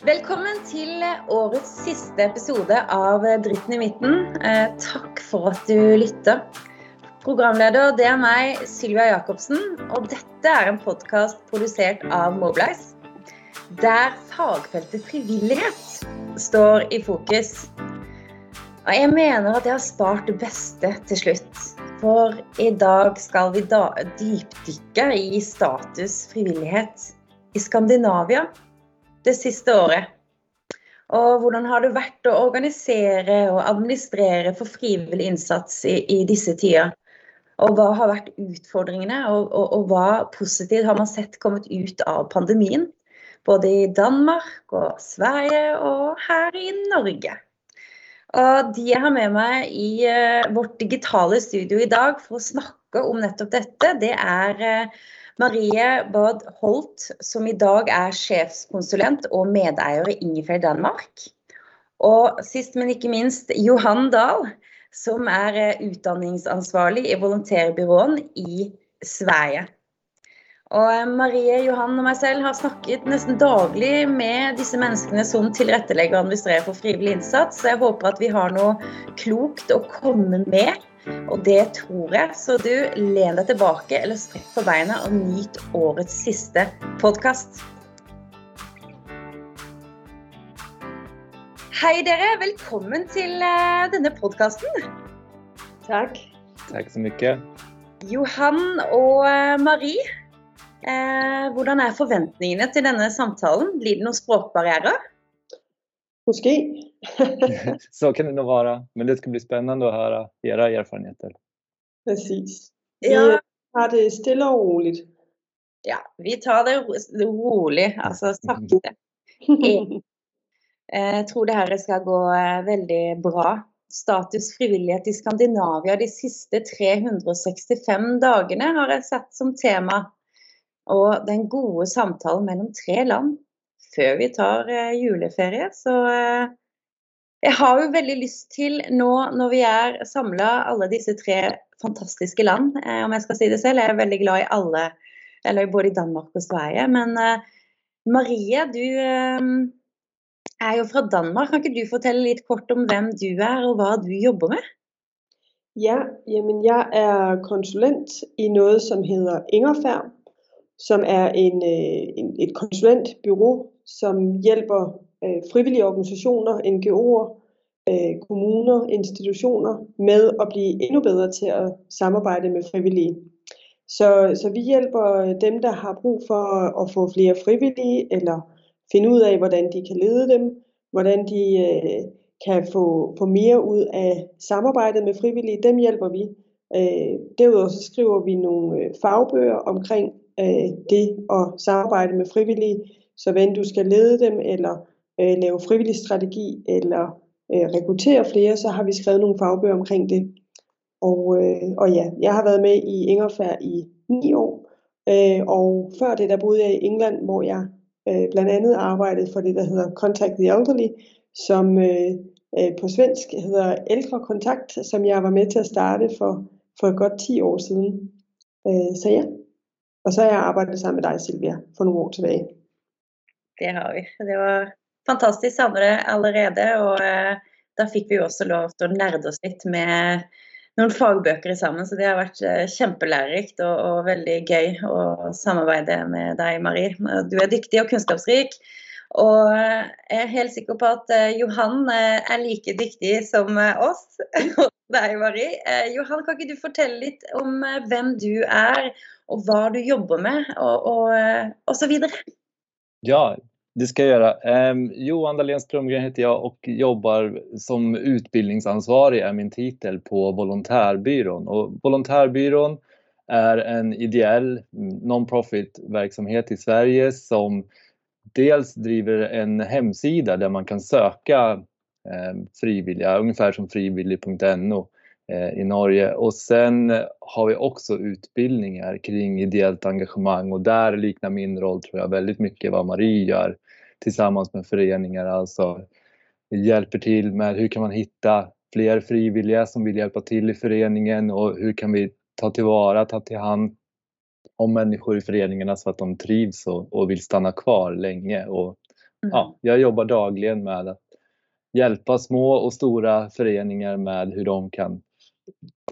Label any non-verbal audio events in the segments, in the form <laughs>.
Velkommen til årets siste episode av Dritten i midten. Eh, takk for at du lytter. Programleder det er meg, Sylvia Jacobsen, og dette er en podkast produsert av Mobilize. Der fagfeltet frivillighet står i fokus. Og jeg mener at jeg har spart det beste til slutt. For i dag skal vi dypdykke i status frivillighet i Skandinavia det siste året. Og hvordan har det vært å organisere og administrere for frivillig innsats i, i disse tider? Og hva har vært utfordringene, og, og, og, hva positivt har man sett kommet ut av pandemien? Både i Danmark og Sverige og her i Norge. Og de jeg har med meg i uh, vårt digitale studio i dag for å snakke om nettopp dette, det er uh, Marie Bad Holt, som i dag er sjefskonsulent og medeier i Ingefjell Danmark. Og sist, men ikke minst, Johan Dahl, som er eh, utdanningsansvarlig i volontærbyrået i Sverige. Og eh, Marie, Johan og meg selv har snakket nesten daglig med disse menneskene som tilrettelegger og administrerer for frivillig innsats, så jeg håper at vi har noe klokt å komme med og det tror jeg. Så du, len deg tilbake eller strekk på beina og nyt årets siste podkast. Hei dere, velkommen til eh, denne podkasten. Takk. Takk så mye. Johan og eh, Marie, eh, hvordan er forventningene til denne samtalen? Blir det noen språkbarrierer? Måske. <laughs> så kan det nog vara. Men det ska bli spännande att höra era erfarenheter. Precis. Vi ja. har det stille og roligt. Ja, vi tar det rolig, altså sakte. Jeg tror det her skal gå eh, veldig bra. Status frivillighet i Skandinavia de siste 365 dagene har jeg sett som tema. Og den gode samtalen mellom tre land før vi tar eh, juleferie. Så eh, jeg har jo veldig lyst til nå når vi er samla alle disse tre fantastiske land, eh, om jeg skal si det selv. Jeg er veldig glad i alle, eller både i Danmark og Sverige. Men Marie, du er jo fra Danmark. Kan ikke du fortelle litt kort om hvem du er og hva du jobber med? Ja, jamen jeg er konsulent i noe som heter Ingerferd, som er en, en, et konsulentbyrå som hjælper øh, frivillige organisationer, NGO'er, øh, kommuner, institutioner med at blive endnu bedre til at samarbejde med frivillige. Så, så vi hjælper dem, der har brug for at få flere frivillige, eller finde ud af, hvordan de kan lede dem, hvordan de øh, kan få, få mere ud af samarbejdet med frivillige. Dem hjælper vi. Øh, derudover så skriver vi nogle øh, fagbøger omkring øh, det at samarbejde med frivillige, så hvordan du skal lede dem, eller øh, lave frivillig strategi, eller øh, rekruttere flere, så har vi skrevet nogle fagbøger omkring det. Og, øh, og ja, jeg har været med i Ingerfær i ni år, øh, og før det der boede jeg i England, hvor jeg øh, blandt andet arbejdede for det, der hedder Contact the Elderly, som øh, øh, på svensk hedder Ældre Kontakt, som jeg var med til at starte for, for godt 10 år siden. Øh, så ja, og så har jeg arbejdet sammen med dig, Silvia, for nogle år tilbage. Det har vi. Det var fantastisk samle allerede. Og eh, da fikk vi også lov til å nerde oss litt med noen fagbøker sammen. Så det har vært eh, kjempelærerikt og, og, veldig gøy å samarbeide med deg, Marie. Du er dyktig og kunnskapsrik. Og eh, jeg er helt sikker på at Johan er like dyktig som oss. <laughs> Deg, Marie. Johan, kan ikke du fortelle litt om hvem du er, og hva du jobber med, og, og, og så videre? Ja, det ska jag göra. Um, Johan Dahlén Strömgren heter jag och jobbar som utbildningsansvarig är min titel på Volontärbyrån. Och Volontärbyrån är en ideell non-profit verksamhet i Sverige som dels driver en hemsida där man kan söka eh, frivilliga, ungefär som frivillig.no i Norge. Och sen har vi också utbildningar kring ideellt engagemang och där liknar min roll tror jag väldigt mycket vad Marie gör tillsammans med föreningar. Alltså hjälper till med hur kan man hitta fler frivilliga som vill hjälpa till i föreningen och hur kan vi ta tillvara, ta till hand om människor i föreningarna så att de trivs och, och vill stanna kvar länge och, mm. ja, jag jobbar dagligen med att hjälpa små och stora föreningar med hur de kan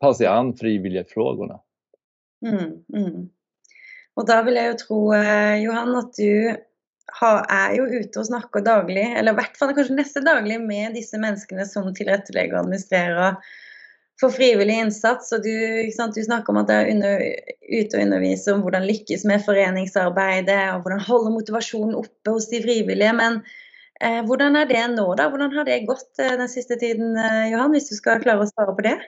ta sig an frivilligfrågorna. Mm, mm. Og da vil jeg jo tro, eh, Johan, at du har, er jo ute og snakker daglig, eller i hvert fall kanskje neste daglig, med disse menneskene som tilrettelegger og administrerer for frivillig innsats. og Du, du snakker om at du er ute og underviser om hvordan lykkes med foreningsarbeidet, og hvordan holde motivasjonen oppe hos de frivillige. Men eh, hvordan er det nå, da? Hvordan har det gått eh, den siste tiden, eh, Johan, hvis du skal klare å svare på det?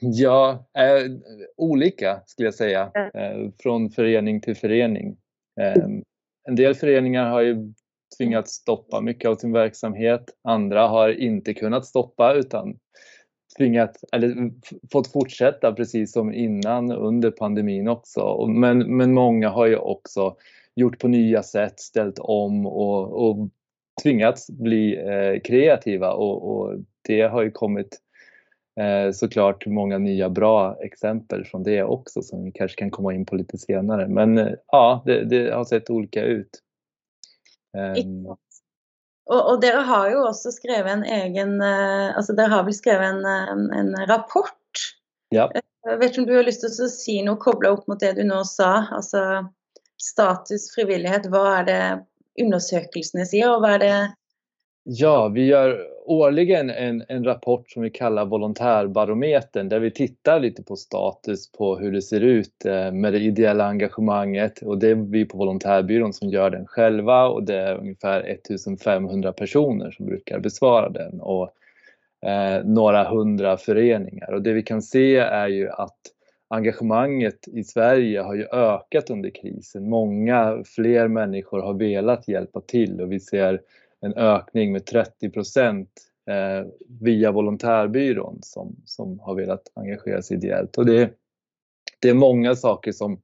Ja, eh, olika skulle jag säga, eh, från förening till förening. Eh, en del föreningar har ju tvingats stoppa mycket av sin verksamhet. Andra har inte kunnat stoppa utan tvingat, eller fått fortsätta precis som innan under pandemin också. Men, men många har ju också gjort på nya sätt, ställt om och, och tvingats bli eh, kreativa och, och, det har ju kommit såklart många nya bra exempel från det också som vi kanske kan komma in på lite senare. Men eh, ja, det, det, har sett olika ut. Um, og, og, dere har jo også skrevet en egen uh, altså Dere har vel skrevet en, en, rapport. Ja. Jeg vet ikke om du har lyst til å si noe kobla opp mot det du nå sa. altså Status, frivillighet. Hva er det undersøkelsene sier, og hva er det Ja, vi gör årligen en, en rapport som vi kallar Volontärbarometern där vi tittar lite på status på hur det ser ut eh, med det ideella engagemanget och det är vi på Volontärbyrån som gör den själva och det är ungefär 1500 personer som brukar besvara den och eh, några hundra föreningar och det vi kan se är ju att engagemanget i Sverige har ju ökat under krisen. Många fler människor har velat hjälpa till och vi ser en økning med 30 procent eh, via volontärbyrån som, som har velat engagera sig ideellt. Och det, det er mange saker som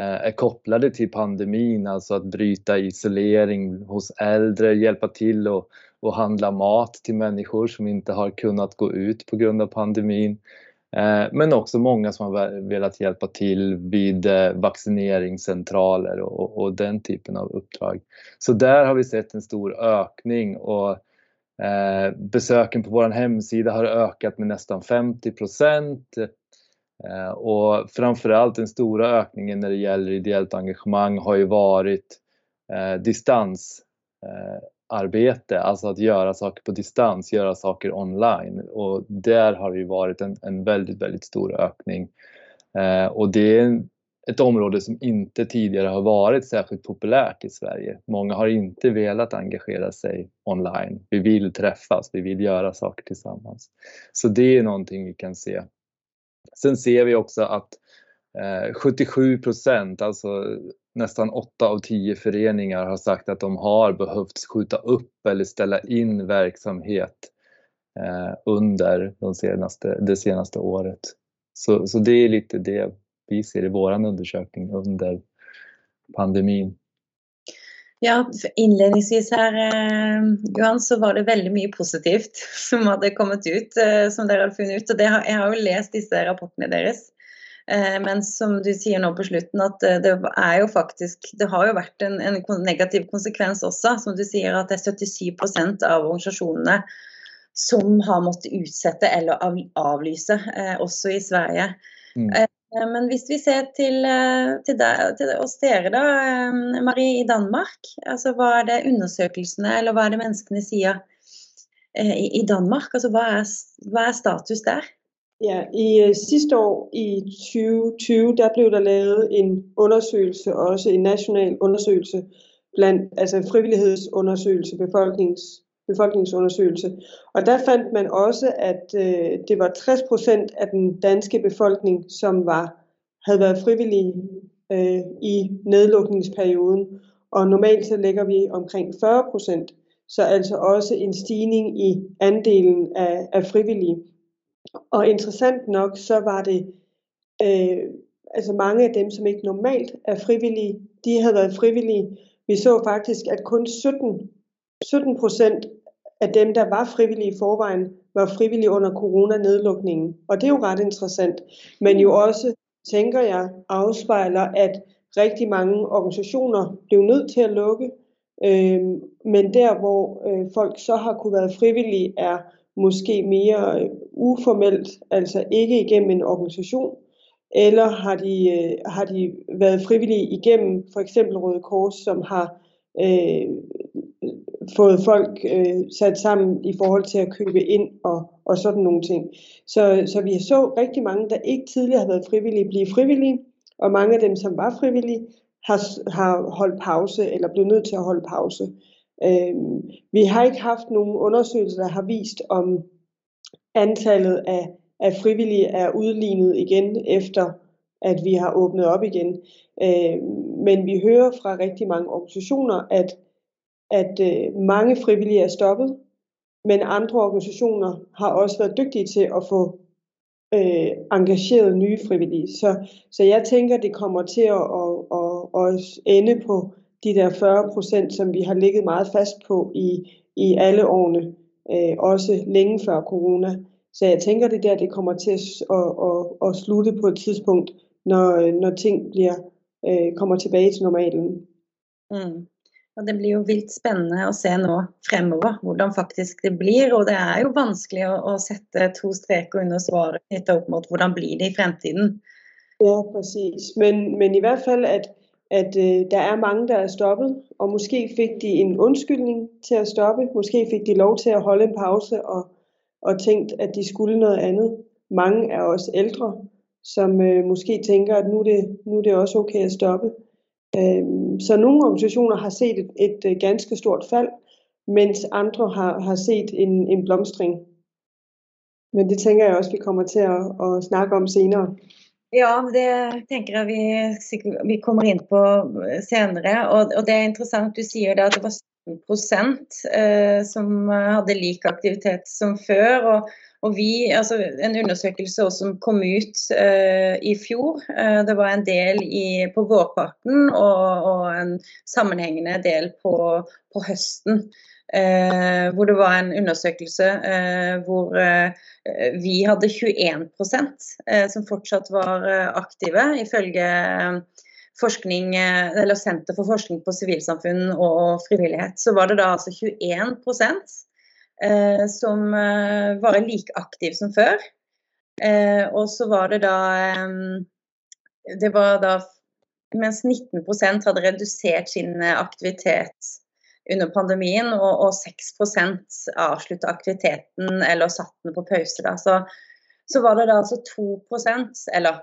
eh, er kopplade til pandemin, alltså att bryta isolering hos äldre, hjelpe til å handle mat til mennesker som ikke har kunnet gå ut på grund av pandemin. Eh, men också många som har velat hjälpa till vid eh, vaccineringscentraler och, och, den typen av uppdrag. Så där har vi sett en stor ökning och eh, besöken på vår hemsida har ökat med nästan 50 procent. Och framförallt den stora ökningen när det gäller ideellt engagemang har ju varit distans arbete, alltså att göra saker på distans, göra saker online. Och där har det varit en, en väldigt, väldigt stor ökning. Eh, och det är ett område som inte tidigare har varit särskilt populärt i Sverige. Många har inte velat engagera sig online. Vi vill träffas, vi vill göra saker tillsammans. Så det är någonting vi kan se. Sen ser vi också att 77 procent, alltså nästan åtte av tio föreningar har sagt att de har behövt skjuta upp eller ställa in verksamhet eh, under de senaste, det senaste året. Så, så det är lite det vi ser i vår undersökning under pandemin. Ja, innledningsvis her, eh, Johan, så var det veldig mye positivt <laughs> som hadde kommet ut, eh, som dere hadde funnet ut. Og har, jeg har jo lest disse rapportene deres. Eh, men som du sier nå på slutten, at eh, det er jo faktisk Det har jo vært en, en negativ konsekvens også. Som du sier, at det er 77 av organisasjonene som har måttet utsette eller avlyse, eh, også i Sverige. Mm. Men hvis vi ser til, til, der, til oss dere, da, Marie, i Danmark. altså Hva er det undersøkelsene, eller hva er det menneskene sier i, i Danmark? altså hva er, hva er status der? Ja, i øh, sidste år i 2020, der blev der lavet en undersøgelse, også en national undersøgelse, blandt, altså frivillighedsundersøgelse, befolknings, befolkningsundersøgelse. Og der fandt man også, at øh, det var 60 procent af den danske befolkning, som var havde været frivillige øh, i nedlukningsperioden. Og normalt så ligger vi omkring 40 procent, så altså også en stigning i andelen af, af frivillige. Og interessant nok, så var det øh, altså mange af dem, som ikke normalt er frivillige, de havde været frivillige. Vi så faktisk, at kun 17, 17 procent af dem, der var frivillige i forvejen, var frivillige under coronanedlukningen. Og det er jo ret interessant. Men jo også, tænker jeg, afspejler, at rigtig mange organisationer blev nødt til at lukke. Øh, men der hvor øh, folk så har kunne være frivillige er måske mere øh, uformelt, altså ikke igennem en organisation, eller har de, øh, har de været frivillige igennem for eksempel Røde Kors, som har øh, fået folk øh, sat sammen i forhold til at købe ind og, og sådan nogle ting. Så, så vi så rigtig mange, der ikke tidligere har været frivillige, blive frivillige, og mange af dem, som var frivillige, har, har holdt pause eller blev nødt til at holde pause. Vi har ikke haft nogen undersøgelser, der har vist, om antallet af, af frivillige er udlignet igen efter at vi har åbnet op igen. Men vi hører fra rigtig mange organisationer, at, at øh, mange frivillige er stoppet, men andre organisationer har også været dygtige til at få øh, engageret nye frivillige. Så, så jeg tænker, det kommer til at, at, at, at ende på de der 40 procent, som vi har ligget meget fast på i, i alle årene, øh, også længe før corona. Så jeg tænker, det der det kommer til at, at, at, at slutte på et tidspunkt, når, når ting bliver, øh, kommer tilbage til normalen. Mm. Og det blir jo vilt spennende å se nå fremover hvordan faktisk det blir. Og det er jo vanskelig å, å sette to streker under svaret knytta opp mot hvordan blir det i fremtiden. Ja, præcis. Men, men i hvert fall at, at øh, der er mange, der er stoppet, og måske fikk de en undskyldning til å stoppe. Måske fikk de lov til å holde en pause og, og tænkt, at de skulle noe annet. Mange er også eldre, som øh, måske tænker, at nå er, det, nu er det også ok å stoppe. Så nogle organisationer har set et, et øh, ganske stort fald, mens andre har, har set en, en blomstring. Men det tænker jeg også vi kommer til at, å snakke om senere. Ja, det tenker jeg vi, vi kommer inn på senere. Og, og, det er interessant du sier det at det var 17 eh, som hadde lik aktivitet som før. og og vi, altså En undersøkelse som kom ut uh, i fjor. Uh, det var en del i, på vårparten og, og, en sammenhengende del på, på høsten. Uh, hvor det var en undersøkelse hvor vi hadde 21% som fortsatt var aktive, ifølge forskning, eller Senter for forskning på sivilsamfunn og frivillighet. Så var det da altså 21 eh, som eh, var like aktiv som før. Eh, og så var det da eh, Det var da Mens 19% hadde redusert sin aktivitet under pandemien, og, og 6% avslutta aktiviteten eller satt den på pause. Da. Så, så var det da altså 2% eller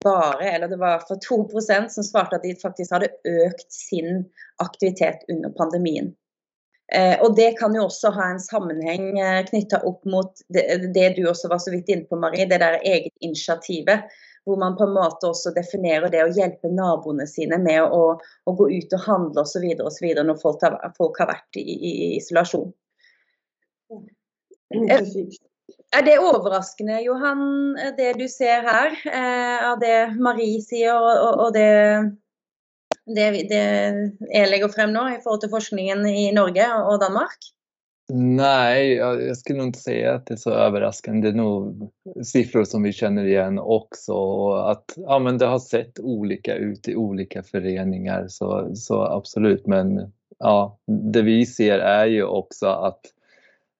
bare, eller det var for 2% som svarte at de faktisk hadde økt sin aktivitet under pandemien. Eh, og Det kan jo også ha en sammenheng eh, knytta opp mot det, det, du også var så vidt inne på, Marie, det der eget initiativet. Hvor man på en måte også definerer det å hjelpe naboene sine med å, å gå ut og handle osv. når folk har, folk har vært i, i isolasjon. Eh, er det overraskende, Johan, det du ser her? Av det Marie sier og, og, og det det, det jeg legger frem nå i forhold til forskningen i Norge og Danmark? Nei, jeg skulle ikke si at det er så overraskende. Det er noen siffror som vi kjenner igjen også. At, ja, men det har sett ulike ut i ulike foreninger, så, så absolutt. Men ja, det vi ser er jo også at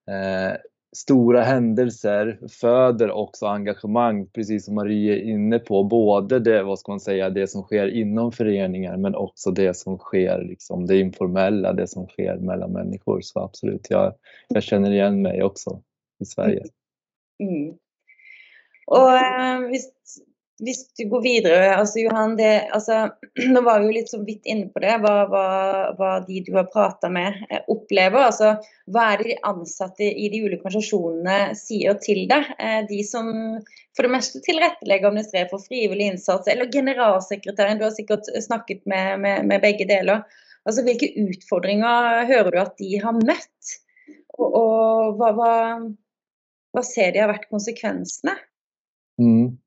eh, stora händelser föder också engagemang, precis som Marie är inne på. Både det, vad ska man säga, det som sker inom föreningar men också det som sker, liksom, det informella, det som sker mellan människor. Så absolut, jag, jag känner igen mig också i Sverige. Mm. Og eh, hvis hvis du går videre, altså Johan, det, altså, <clears throat> nå var vi jo litt så vidt inne på det, hva, hva, hva de du har prata med eh, opplever. altså Hva er det de ansatte i de ulike organisasjonene sier til deg? Eh, de som for det meste tilrettelegger og administrerer for frivillig innsats, eller generalsekretæren, du har sikkert snakket med, med, med begge deler. altså Hvilke utfordringer hører du at de har møtt? Og, og hva, hva ser de har vært konsekvensene? Mm.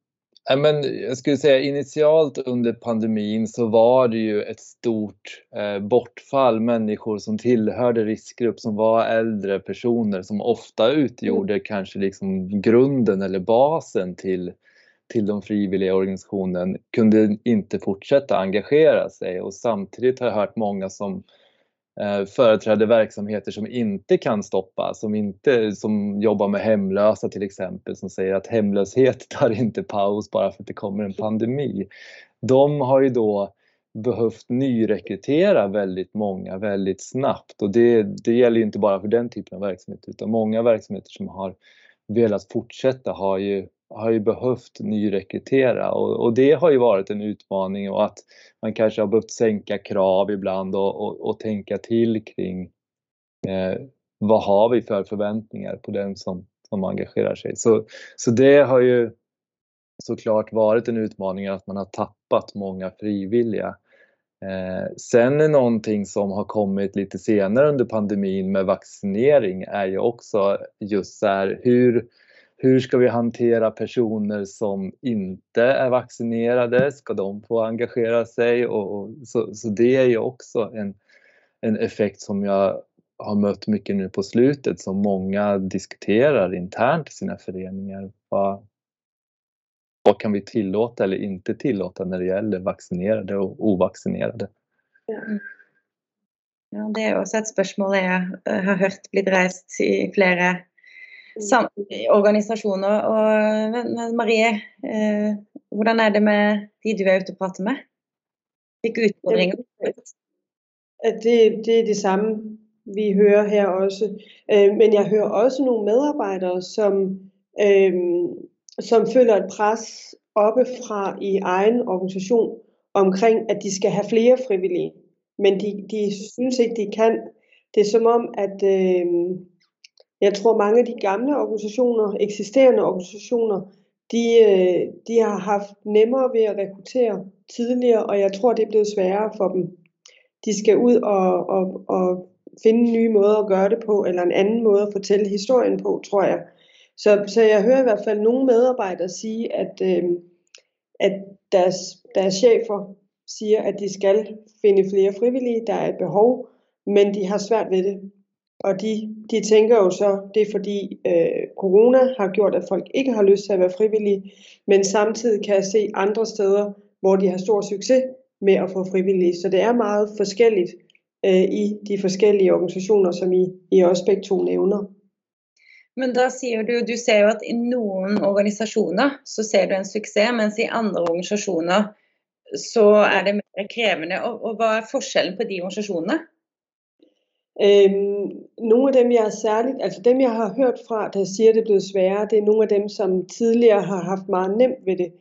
Men jag skulle säga initialt under pandemin så var det ju ett stort eh, bortfall människor som tillhörde riskgrupp som var äldre personer som ofta utgjorde mm. kanske liksom grunden eller basen till, till de frivilliga organisationen kunde inte fortsätta engagera sig och samtidigt har jag hört många som företräder verksamheter som inte kan stoppas, som, inte, som jobbar med hemlösa till exempel, som säger att hemlöshet <laughs> tar inte paus bara för att det kommer en pandemi. De har ju då behövt nyrekrytera väldigt många väldigt snabbt och det, det gäller ju inte bara för den typen av verksamhet utan många verksamheter som har velat fortsätta har ju, har ju behövt nyrekrytera och, och det har ju varit en utmaning och att man kanske har behövt sänka krav ibland och, och, och tänka till kring eh, vad har vi för förväntningar på den som, som engagerar sig. Så, så det har ju såklart varit en utmaning att man har tappat många frivilliga. Eh, sen är någonting som har kommit lite senare under pandemin med vaccinering är ju också just så hur, hur ska vi hantera personer som inte är vaccinerade? Ska de få engagera sig? Och, och så, så, det är ju också en, en effekt som jag har mött mycket nu på slutet som många diskuterar internt i sina föreningar. Vad, vad kan vi tillåta eller inte tillåta när det gäller vaccinerade og ovaccinerade? Ja, det er også et spørsmål jeg har hørt blitt reist i flere organisasjoner. Og, men Marie, eh, hvordan er det med de du er ute og prater med? Hvilke utfordringer? Det, det er det samme vi hører her også. Eh, men jeg hører også noen medarbeidere som eh, som føler et pres oppefra i egen organisasjon omkring at de skal ha flere frivillige. Men de, de synes ikke de kan. Det er som om at øh, jeg tror mange av de gamle organisasjoner, eksisterende organisasjoner, de, øh, de, har hatt nemmere ved å rekruttere tidligere, og jeg tror det er blitt sværere for dem. De skal ut og, og, og finne nye måter å gjøre det på, eller en annen måte å fortelle historien på, tror jeg. Så, så jeg hører i hvert fall noen medarbeidere si at, øh, at deres, deres chefer sier at de skal finne flere frivillige, der er et behov, men de har svært ved det. Og de, de tenker jo så det er fordi øh, corona har gjort at folk ikke har lyst til å være frivillige, men samtidig kan jeg se andre steder hvor de har stor suksess med å få frivillige. Så det er meget forskjellig øh, i de forskjellige organisationer, som I, I også begge to nævner. Men da sier du, du ser jo at i noen organisasjoner så ser du en suksess, mens i andre organisasjoner så er det mer krevende. Og, og hva er forskjellen på de organisasjonene? Um, nogle af dem jeg særligt, altså dem jeg har hørt fra, der sier det er blevet sværere, det er nogle av dem som tidligere har haft meget nemt ved det.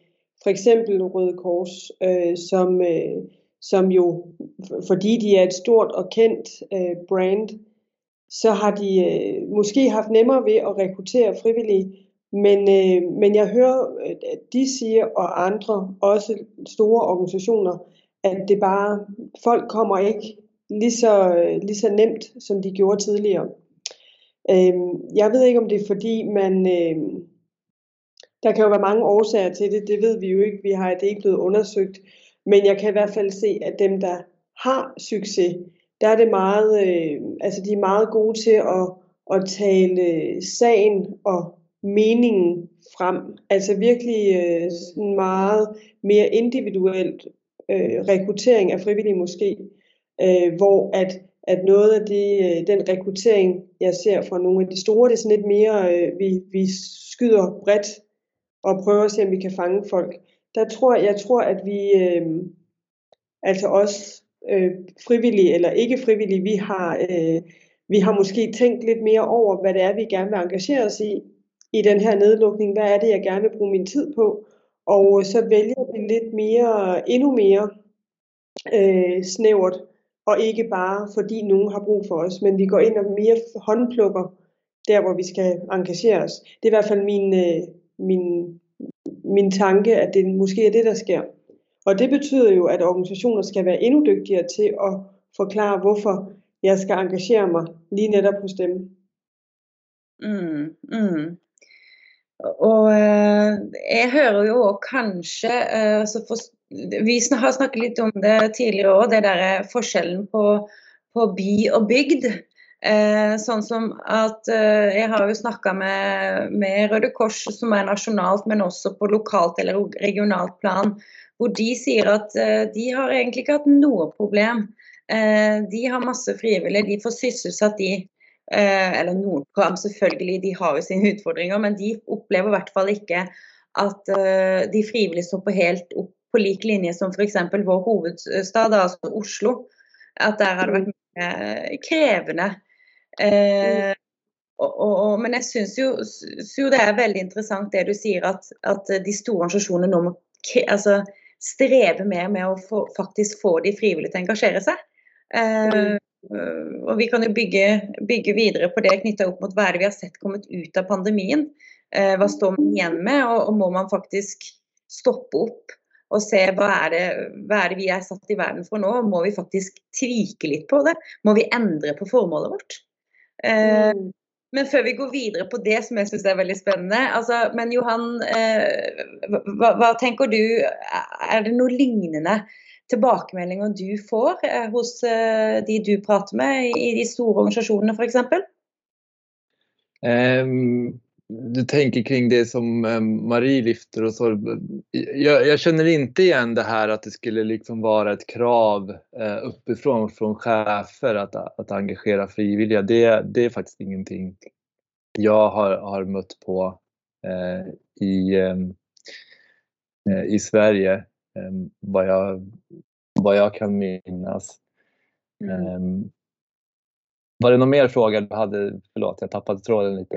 For eksempel Røde Kors, øh, som, øh, som jo, fordi de er et stort og kendt øh, brand, så har de øh, måske haft nemmere ved at rekruttere frivillige. Men, øh, men jeg hører, at de siger, og andre, også store organisationer, at det bare, folk kommer ikke lige så, lige så nemt, som de gjorde tidligere. Øh, jeg ved ikke, om det er fordi, man... Øh, der kan jo være mange årsager til det, det ved vi jo ikke, vi har det ikke blevet undersøgt. Men jeg kan i hvert fald se, at dem, der har succes, der er det meget, øh, altså de er meget gode til at, at tale sagen og meningen frem. Altså virkelig øh, meget mere individuelt øh, rekruttering af frivillige måske, øh, hvor at, at noget af det, øh, den rekruttering, jeg ser fra nogle af de store, det er sådan lidt mere, øh, vi, vi skyder bredt og prøver at se, om vi kan fange folk. Der tror jeg, tror, at vi, øh, altså også øh, frivillige eller ikke frivillige, vi har, øh, vi har måske tænkt lidt mere over, hvad det er, vi gerne vil engagere os i, i den her nedlukning. Hvad er det, jeg gerne vil bruge min tid på? Og så vælger vi lidt mere, endnu mere øh, snævert, og ikke bare fordi nogen har brug for os, men vi går ind og mere håndplukker der, hvor vi skal engagere os. Det er i hvert fald min, øh, min, min tanke, at det måske er det, der sker. Og det betyder jo, at organisationer skal være endnu dygtigere til at forklare, hvorfor jeg skal engagere mig lige netop hos dem. Mm, mm. Og øh, jeg hører jo kanskje øh, for, Vi har snakket litt om det tidligere òg, det der forskjellen på, på by og bygd. Eh, sånn som at eh, Jeg har jo snakka med, med, Røde Kors, som er nasjonalt, men også på lokalt eller regionalt plan hvor de sier at eh, de har egentlig ikke hatt noe problem Eh, de har masse frivillige, de får sysselsatt de. Eh, eller program, selvfølgelig, de har jo sine utfordringer, men de opplever i hvert fall ikke at eh, de frivillige står på helt opp på lik linje som f.eks. vår hovedstad, altså Oslo. At der har det vært mye krevende. Eh, og, og, men jeg syns jo, jo, det er veldig interessant det du sier, at, at de store organisasjonene nå må altså, streve mer med å få, faktisk få de frivillige til å engasjere seg. Eh, og Vi kan jo bygge, bygge videre på det knytta opp mot hva er det vi har sett kommet ut av pandemien. Eh, hva står man igjen med, og, og, må man faktisk stoppe opp og se hva er, det, hva er det vi er satt i verden for nå? Må vi faktisk tvike litt på det? Må vi endre på formålet vårt? Eh, mm. Men før vi går videre på det som jeg syns er veldig spennende altså, Men Johan, eh, hva, hva, tenker du? Er det noe lignende tilbakemeldinger du får eh, hos eh, de du prater med i de store organisasjonene f.eks.? Um, du tänker kring det som eh, Marie lyfter och så. Jag, jag, känner inte igen det här att det skulle liksom vara ett krav eh, uppifrån från chefer att, att engagera frivilliga. Det, det är faktiskt ingenting jag har, har mött på eh, i, eh, i Sverige eh, vad, jag, vad jag kan minnas. Mm. Var det noen mer frågor du hadde? Forlåt, jeg tappet tråden litt.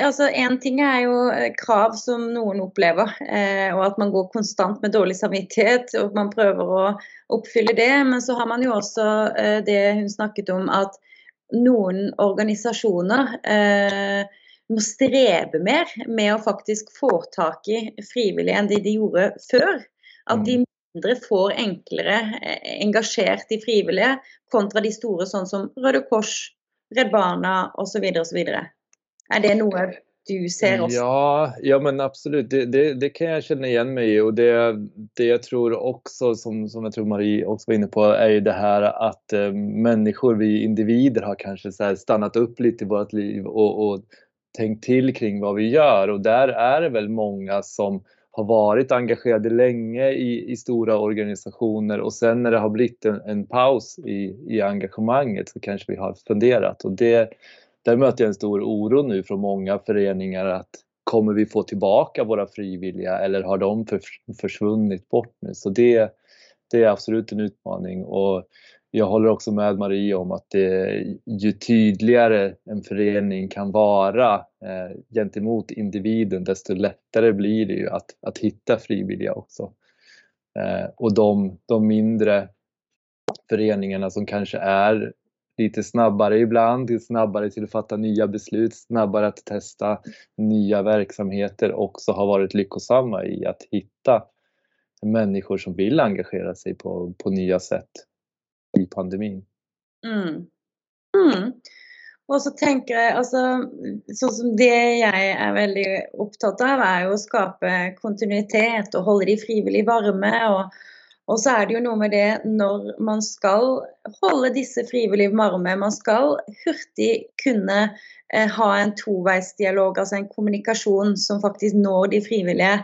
Altså, en ting er jo eh, krav som noen opplever, eh, og at man går konstant med dårlig samvittighet og man prøver å oppfylle det. Men så har man jo også eh, det hun snakket om, at noen organisasjoner eh, må strebe mer med å faktisk få tak i frivillige enn de de gjorde før. At de mm. mindre får enklere eh, engasjert de frivillige, kontra de store sånn som Røde Kors, Redd Barna osv. osv. Er det noe du ser også? Ja, ja men absolutt. Det, det, det, kan jeg kjenne igjen meg i. Og det, det jeg tror også, som, som, jeg tror Marie også var inne på, er det her at uh, mennesker, vi individer, har kanskje stannet opp litt i vårt liv og, og tenkt til kring hva vi gjør. Og der er det vel mange som har varit engagerade länge i, i stora organisationer och sen när det har blivit en, en paus i, i engagemanget så kanske vi har funderat och det, där möter jag en stor oro nu från många föreningar att kommer vi få tillbaka våra frivilliga eller har de försvunnit bort nu? Så det, det är absolut en utmaning och jag håller också med Marie om att det, ju tydligare en förening kan vara eh, gentemot individen desto lättare blir det ju att, att hitta frivilliga också. Eh, och de, de mindre föreningarna som kanske är lite snabbare ibland, snabbare till att fatta nya beslut, snabbare att testa nya verksamheter också har varit lyckosamma i att hitta människor som vill engagera sig på, på nya sätt i pandemien. Mm. Mm. Og så tenker jeg, altså, sånn som Det jeg er veldig opptatt av, er jo å skape kontinuitet og holde de frivillig varme. Og, og, så er det jo noe med det når man skal holde disse frivillige varme, man skal hurtig kunne eh, ha en toveisdialog, altså en kommunikasjon som faktisk når de frivillige.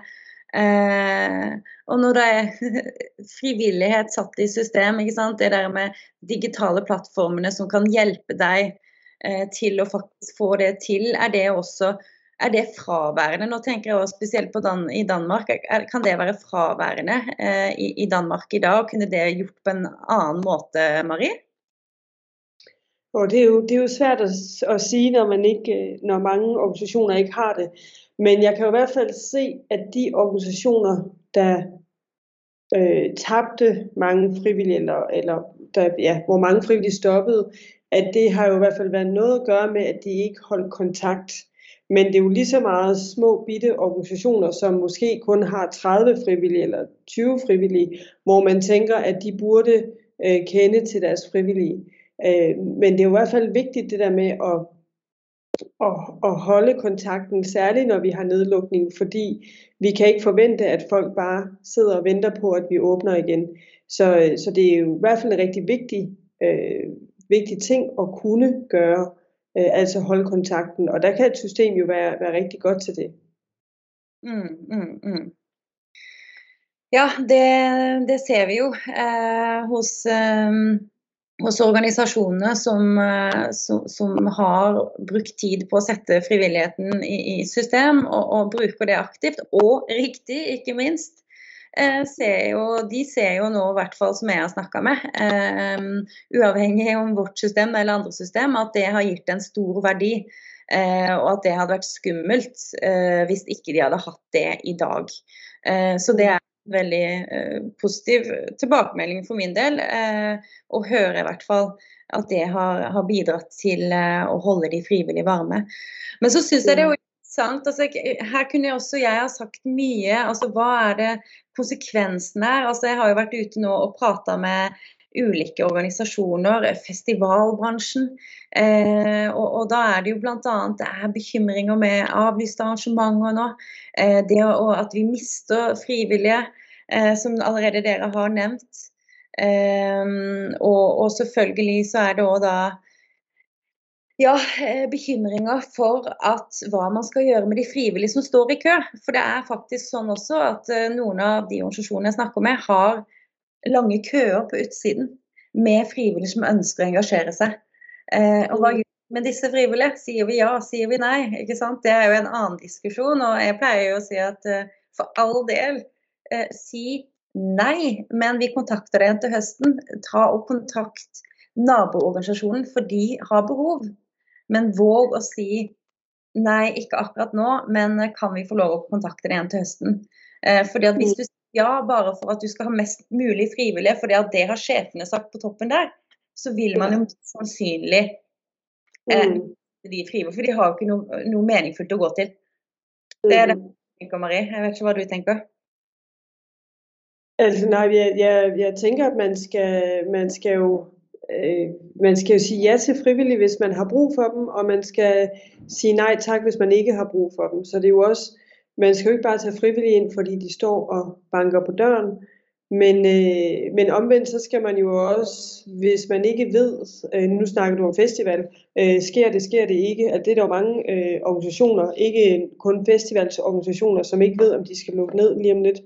Eh, og når det er <laughs> frivillighet satt i system, det der med digitale plattformene som kan hjelpe deg eh, til å faktisk få det til, er det også er det fraværende? Nå tenker jeg også spesielt på Dan i Danmark. Er, kan det være fraværende eh, i, i, Danmark i dag? Kunne det gjort på en annen måte, Marie? Og det, er jo, jo svært å, å si når, ikke, når mange organisasjoner ikke har det. Men jeg kan jo i hvert fald se, at de organisationer, der øh, tabte mange frivillige, eller, eller der, ja, hvor mange frivillige stoppede, at det har jo i hvert fald været noget at gøre med, at de ikke holdt kontakt. Men det er jo lige så meget små bitte organisationer, som måske kun har 30 frivillige eller 20 frivillige, hvor man tænker, at de burde øh, kende til deres frivillige. Øh, men det er jo i hvert fald vigtigt det der med at at, at holde kontakten, særligt når vi har nedlukning, fordi vi kan ikke forvente, at folk bare sidder og venter på, at vi åbner igen. Så, så det er jo i hvert fald en rigtig vigtig, øh, vigtig ting at kunne gøre, øh, altså holde kontakten. Og der kan et system jo være, være rigtig godt til det. Mm, mm, mm. Ja, det, det ser vi jo eh, hos eh, hos organisasjonene som, som, som, har brukt tid på å sette frivilligheten i, i system, og, og, bruker det aktivt og riktig, ikke minst. Eh, ser jo, de ser jo nå, i hvert fall som jeg har snakka med, eh, uavhengig om vårt system eller andre system, at det har gitt en stor verdi. Eh, og at det hadde vært skummelt eh, hvis ikke de hadde hatt det i dag. Eh, så det er veldig eh, positiv tilbakemelding for min del. og hører i hvert fall at det har, har bidratt til å holde de frivillige varme. Men så syns jeg det er jo interessant. Altså, her kunne jeg også jeg ha sagt mye. altså Hva er det konsekvensen er? Altså, jeg har jo vært ute nå og prata med ulike organisasjoner, festivalbransjen. Eh, og, og, da er det jo bl.a. det er bekymringer med avlyste arrangementer nå. Eh, det og at vi mister frivillige, eh, som allerede dere har nevnt. Eh, og, og, selvfølgelig så er det òg da ja, eh, bekymringer for at hva man skal gjøre med de frivillige som står i kø. For det er faktisk sånn også at eh, noen av de organisasjonene jeg snakker med, har lange køer på utsiden med frivillige som ønsker å engasjere seg. Eh, og hva gjør vi med disse frivillige? Sier vi ja, sier vi nei? Ikke sant? Det er jo en annen diskusjon. Og jeg pleier jo å si at eh, for all del, eh, si nei, men vi kontakter deg til høsten. Ta og kontakt naboorganisasjonen, for de har behov. Men våg å si nei, ikke akkurat nå, men kan vi få lov å kontakte deg igjen til høsten? Eh, fordi at hvis du ja bare for at du skal ha mest mulig frivillige, for det har sjefene sagt på toppen der, så vil man jo sannsynlig eh, mm. de frivillige. For de har jo ikke noe, noe meningsfullt å gå til. Det er det mm. jeg tenker, Marie. Jeg vet ikke hva du tenker? Altså, nei, jeg, jeg, jeg tenker at man skal, man skal jo øh, man skal jo si ja til frivillige, hvis man har brug for dem, og man skal si nei tak, hvis man ikke har brug for dem. Så det er jo også man skal jo ikke bare tage frivillige ind, fordi de står og banker på døren. Men, øh, men omvendt så skal man jo også, hvis man ikke ved, øh, nu snakker du om festival, øh, sker det, sker det ikke, at det er der jo mange øh, organisationer, ikke kun festivalsorganisationer, som ikke ved, om de skal lukke ned lige om lidt.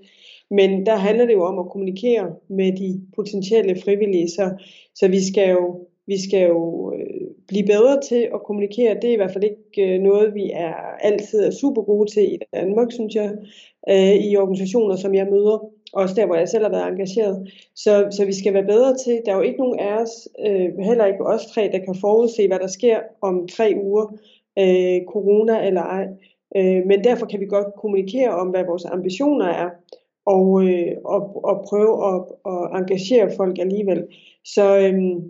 Men der handler det jo om at kommunikere med de potentielle frivillige, så, så vi skal jo, vi skal jo øh, blive bedre til at kommunikere. Det er i hvert fald ikke øh, noget, vi er altid er super gode til i Danmark, synes jeg, øh, i organisationer, som jeg møder. Også der, hvor jeg selv har været engageret. Så, så vi skal være bedre til. Der er jo ikke nogen af os, øh, heller ikke os tre, der kan forudse, hvad der sker om tre uger, corona eller ej. Men derfor kan vi godt kommunikere om, hvad vores ambitioner er, og, og, og prøve at, og engagere folk alligevel. Så, øh,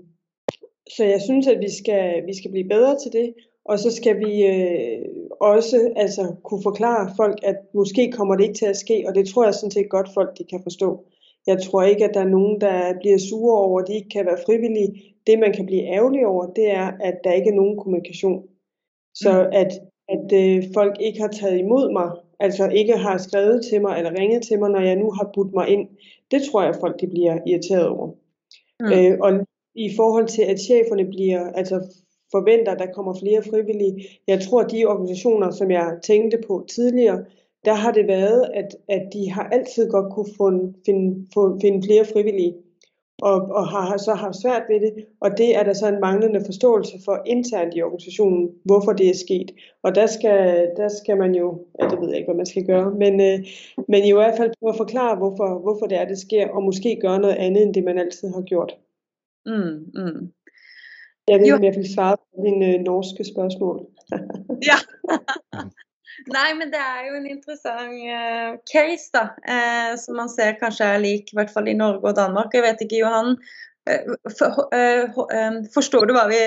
så jeg synes, at vi skal, vi skal blive bedre til det, og så skal vi øh, også altså, kunne forklare folk, at måske kommer det ikke til at ske, og det tror jeg sådan set godt folk de kan forstå. Jeg tror ikke, at der er nogen, der bliver sure over, at de ikke kan være frivillige. Det, man kan blive ærgerlig over, det er, at der ikke er nogen kommunikation. Så mm. at, at øh, folk ikke har taget imod mig, altså ikke har skrevet til mig eller ringet til mig, når jeg nu har budt mig ind, det tror jeg, folk de bliver irriteret over. Mm. Øh, og i forhold til, at cheferne bliver, altså forventer, at der kommer flere frivillige. Jeg tror, at de organisationer, som jeg tænkte på tidligere, der har det været, at, at de har altid godt kunne finde, finde, finde flere frivillige, og, og har så haft svært ved det, og det er der så en manglende forståelse for internt i organisationen, hvorfor det er sket. Og der skal, der skal man jo, ja, det ved jeg ikke, hvad man skal gøre, men, øh, men i hvert fald prøve at forklare, hvorfor, hvorfor det er, det sker, og måske gøre noget andet, end det man altid har gjort. Mm, mm. Jeg ved ikke, om jeg fikk svaret på dine norske spørsmål. <laughs> ja. Nei, men det er jo en interessant uh, case, da. Uh, som man ser kanskje er lik i hvert fall i Norge og Danmark. Jeg vet ikke, Johan. Uh, for, forstår du hva vi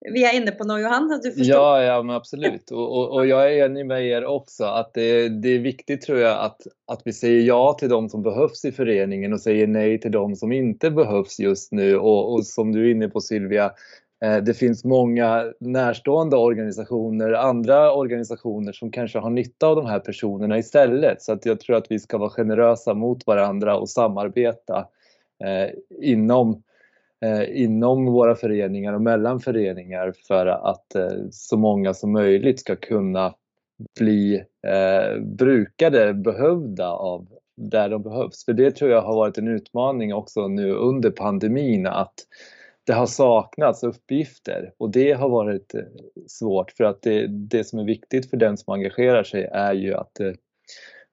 vi är inne på nu Johan? Du förstår? Ja, ja men absolut. Och, och, och, jag är enig med er också att det, det, är viktigt tror jag att, att vi säger ja till de som behövs i föreningen och säger nej till de som inte behövs just nu. Och, och som du är inne på Sylvia, eh, det finns många närstående organisationer, andra organisationer som kanske har nytta av de här personerna istället. Så att jag tror att vi ska vara generösa mot varandra och samarbeta eh, inom inom våra föreningar och mellan föreningar för att eh, så många som möjligt ska kunna bli eh, brukade, behövda av där de behövs. För det tror jag har varit en utmaning också nu under pandemin att det har saknats uppgifter och det har varit eh, svårt för att det, det som är viktigt för den som engagerar sig är ju att det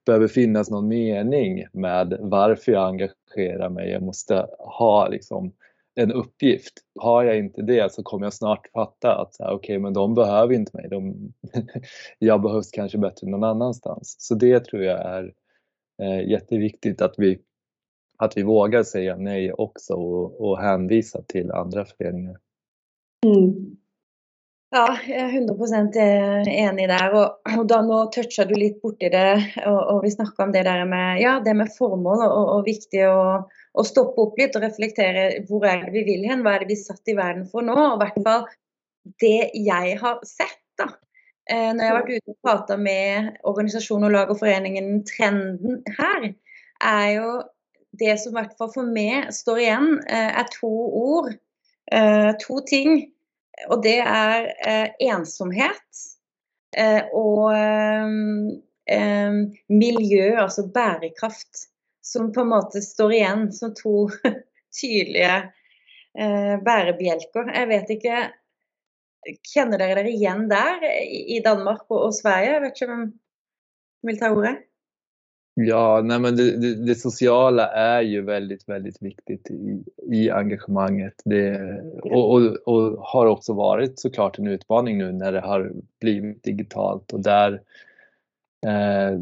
behöver finnas någon mening med varför jag engagerar mig. Jag måste ha liksom en uppgift. Har jag inte det så kommer jag snart fatta att okej, men de behöver inte mig. De, <laughs> jag behövs kanske bättre någon annanstans. Så det tror jag är eh, jätteviktigt att vi att vi vågar säga nej också och, og hänvisa til andre föreningar. Mm. Ja, jeg er 100% enig der. Og, og da nå toucha du litt borti det, og, og vi snakka om det der med, ja, det med formål, og, og viktig å, å, stoppe opp litt og reflektere hvor er det vi vil hen, hva er det vi er satt i verden for nå? Og i hvert fall det jeg har sett, da. Eh, når jeg har vært ute og prata med organisasjoner, lag og foreningen, trenden her er jo det som i hvert fall for meg står igjen, eh, er to ord. Eh, to ting. Og det er ensomhet og miljø, altså bærekraft. Som på en måte står igjen som to <laughs> tydelige bærebjelker. Jeg vet ikke Kjenner dere dere igjen der i Danmark og Sverige? Jeg vet ikke hvem vil ta ordet? Ja, nej men det, det, det, sociala är ju väldigt, väldigt viktigt i, i engagemanget. Det, och, och, och, har också varit såklart en utmaning nu när det har blivit digitalt och där, eh,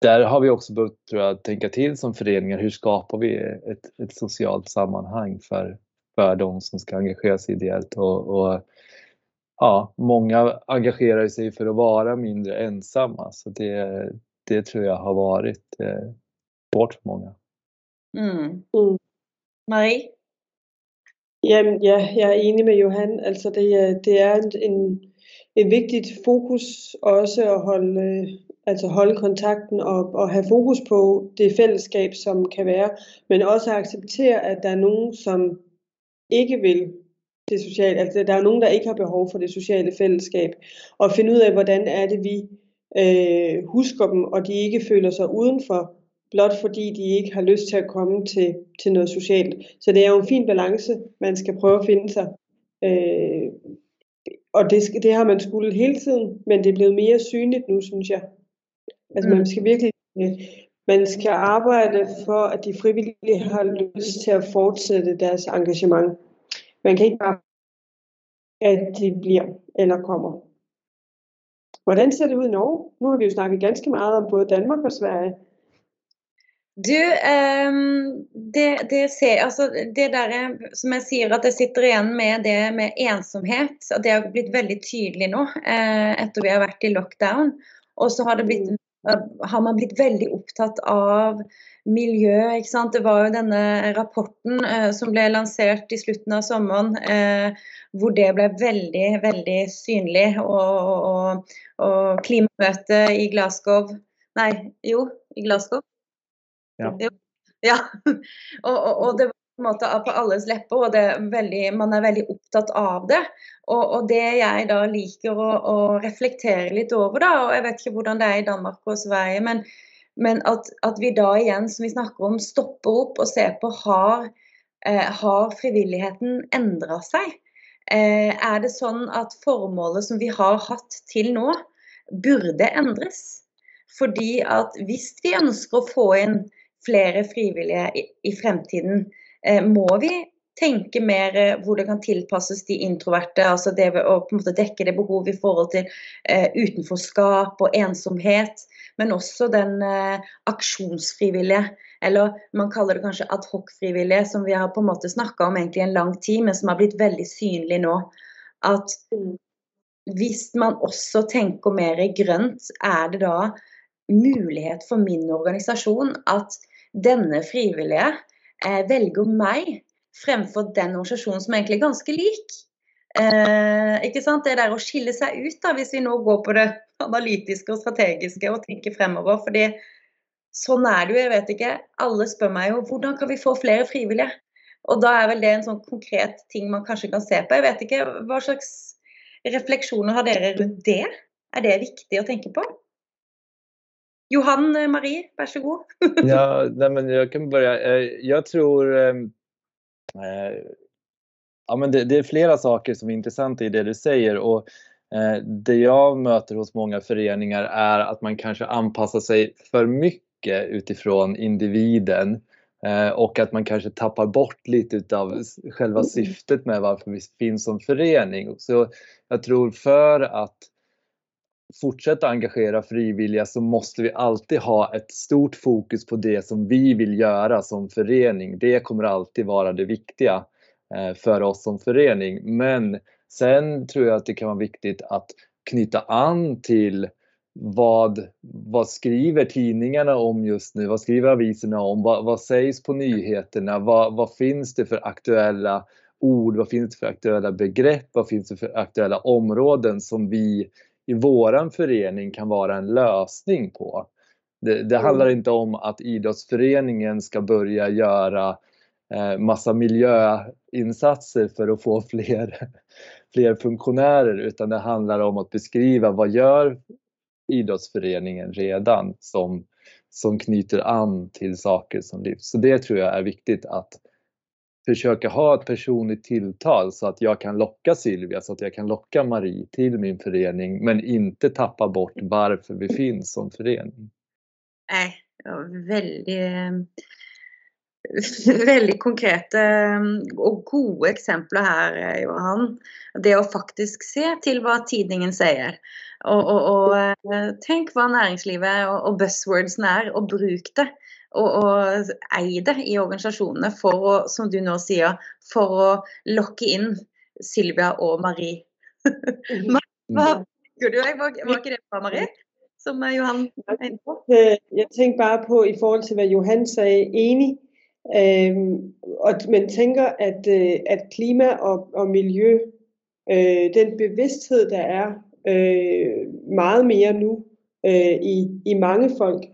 där har vi också behövt tror jag, tänka till som föreningar. Hur skapar vi ett, ett socialt sammanhang för, för de som ska engagera sig ideellt? Och, och ja, många engagerar sig för att vara mindre ensamma. Så det, det tror jeg har vært eh, svårt for mange. Mm. Mm. Marie? Jamen, ja, jeg er enig med Johan. Altså, det, det er en, en vigtigt fokus også at holde, altså holde kontakten og, og have fokus på det fællesskab, som kan være, men også acceptere, at der er nogen, som ikke vil det sociale, altså der er nogen, der ikke har behov for det sociale fællesskab, og finde ud af, hvordan er det, vi øh, husker dem, og de ikke føler sig udenfor, blot fordi de ikke har lyst til at komme til, til noget socialt. Så det er jo en fin balance, man skal prøve at finde sig. Øh, og det, det har man skulle hele tiden, men det er blevet mere synligt nu, synes jeg. Altså mm. man skal virkelig, øh, man skal arbejde for, at de frivillige har lyst til at fortsætte deres engagement. Man kan ikke bare, at de bliver eller kommer. Hvordan ser det ud i Norge? Nu har vi jo snakket ganske meget om både Danmark og Sverige. Du, um, det, det, ser, altså, det der som jeg sier, at jeg sitter igjen med det med ensomhet. og Det har blitt veldig tydelig nå eh, etter vi har vært i lockdown. Og så har, det blitt, har, man blitt veldig opptatt av miljø. ikke sant? Det var jo denne rapporten eh, som ble lansert i slutten av sommeren. Eh, hvor det ble veldig, veldig synlig. Og, og, og klimamøtet i Glasgow Nei, jo, i Glasgow. Ja. Jo. ja. <laughs> og, og, det måte på alles lepper, og er veldig, man er veldig opptatt av det. Og, og det jeg da liker å, å, reflektere litt over, da, og jeg vet ikke hvordan det er i Danmark og Sverige, men, men at, at, vi da igjen, som vi snakker om, stopper opp og ser på har, eh, har frivilligheten endra seg. Eh, er det sånn at formålet som vi har hatt til nå, burde endres? Fordi at hvis vi ønsker å få inn flere frivillige i, i fremtiden, må vi tenke mer eh, hvor det kan tilpasses de introverte. altså Det å på en måte dekke det behovet i forhold til eh, utenforskap og ensomhet. Men også den eh, aksjonsfrivillige, eller man kaller det kanskje adhoc-frivillige, som vi har på en måte snakka om egentlig en lang tid, men som har blitt veldig synlig nå. At hvis man også tenker mer grønt, er det da mulighet for min organisasjon at denne frivillige eh, velger meg fremfor den organisasjonen som egentlig er ganske lik. Eh, ikke sant? Det der å skille seg ut, da, hvis vi nå går på det analytiske og strategiske og tenker fremover. fordi sånn er det jo, jeg vet ikke. Alle spør meg jo hvordan kan vi få flere frivillige? Og da er vel det en sånn konkret ting man kanskje kan se på. Jeg vet ikke, Hva slags refleksjoner har dere rundt det? Er det viktig å tenke på? Johan Marie, vær så god. <laughs> ja, nej, men jag kan börja. Jag tror Eh, Ja, men det, det, är flera saker som är intressanta i det du säger och eh, det jag möter hos många föreningar är att man kanske anpassar sig för mycket utifrån individen eh, och att man kanske tappar bort lite av själva syftet med varför vi finns som förening. Så jag tror för att fortsätta engagera frivilliga så måste vi alltid ha ett stort fokus på det som vi vill göra som förening. Det kommer alltid vara det viktiga eh, för oss som förening. Men sen tror jag att det kan vara viktigt att knyta an till vad, vad skriver tidningarna om just nu? Vad skriver aviserna om? Vad, vad sägs på nyheterna? Vad, vad finns det för aktuella ord? Vad finns det för aktuella begrepp? Vad finns det för aktuella områden som vi i våran förening kan vara en lösning på. Det, det handlar mm. inte om att idrottsföreningen ska börja göra eh, massa miljöinsatser för att få <laughs> fler, fler funktionärer utan det handlar om att beskriva vad gör idrottsföreningen redan som, som knyter an till saker som lyfts. Så det tror jag är viktigt att försöka ha ett personligt tilltal så att jag kan locka Silvia, så att jag kan locka Marie till min förening men inte tappa bort varför vi finns som förening. Nej, väldigt, <laughs> väldigt konkreta och goda exempel här Johan. Det att faktiskt se till vad tidningen säger. Och, och, och tänk vad näringslivet och, och buzzwordsen är och bruk det og, og eide i organisasjonene for å, som du nå sier, for å lokke inn Silvia og Marie. <laughs> Hva tenker du? Var, var ikke det bra, Marie? Som Johan er inne på? Øh, jeg tenker bare på i forhold til hva Johan sa, enig. Øhm, og man tenker at, øh, at klima og, og miljø, øh, den bevidsthed der er øh, meget mer nå øh, i, i mange folk,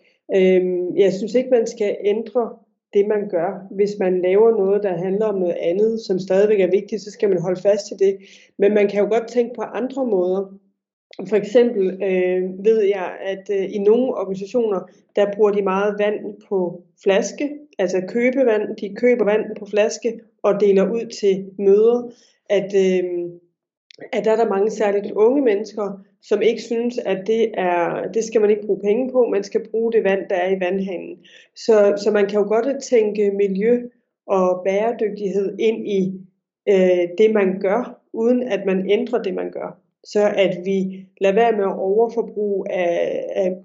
jeg synes ikke, man skal ændre det, man gør. Hvis man laver noget, der handler om noget andet, som stadigvæk er vigtigt, så skal man holde fast til det. Men man kan jo godt tænke på andre måder. For eksempel øh, ved jeg, at øh, i nogle organisationer, der bruger de meget vand på flaske, altså købevand. De køber vand på flaske og deler ud til møder. At, øh, at der er der mange særligt unge mennesker, som ikke synes, at det, er, det skal man ikke bruge penge på, man skal bruge det vand, der er i vandhanen. Så, så man kan jo godt tænke miljø og bæredygtighed ind i øh, det, man gør, uden at man ændrer det, man gør. Så at vi lader være med at overforbruge af, af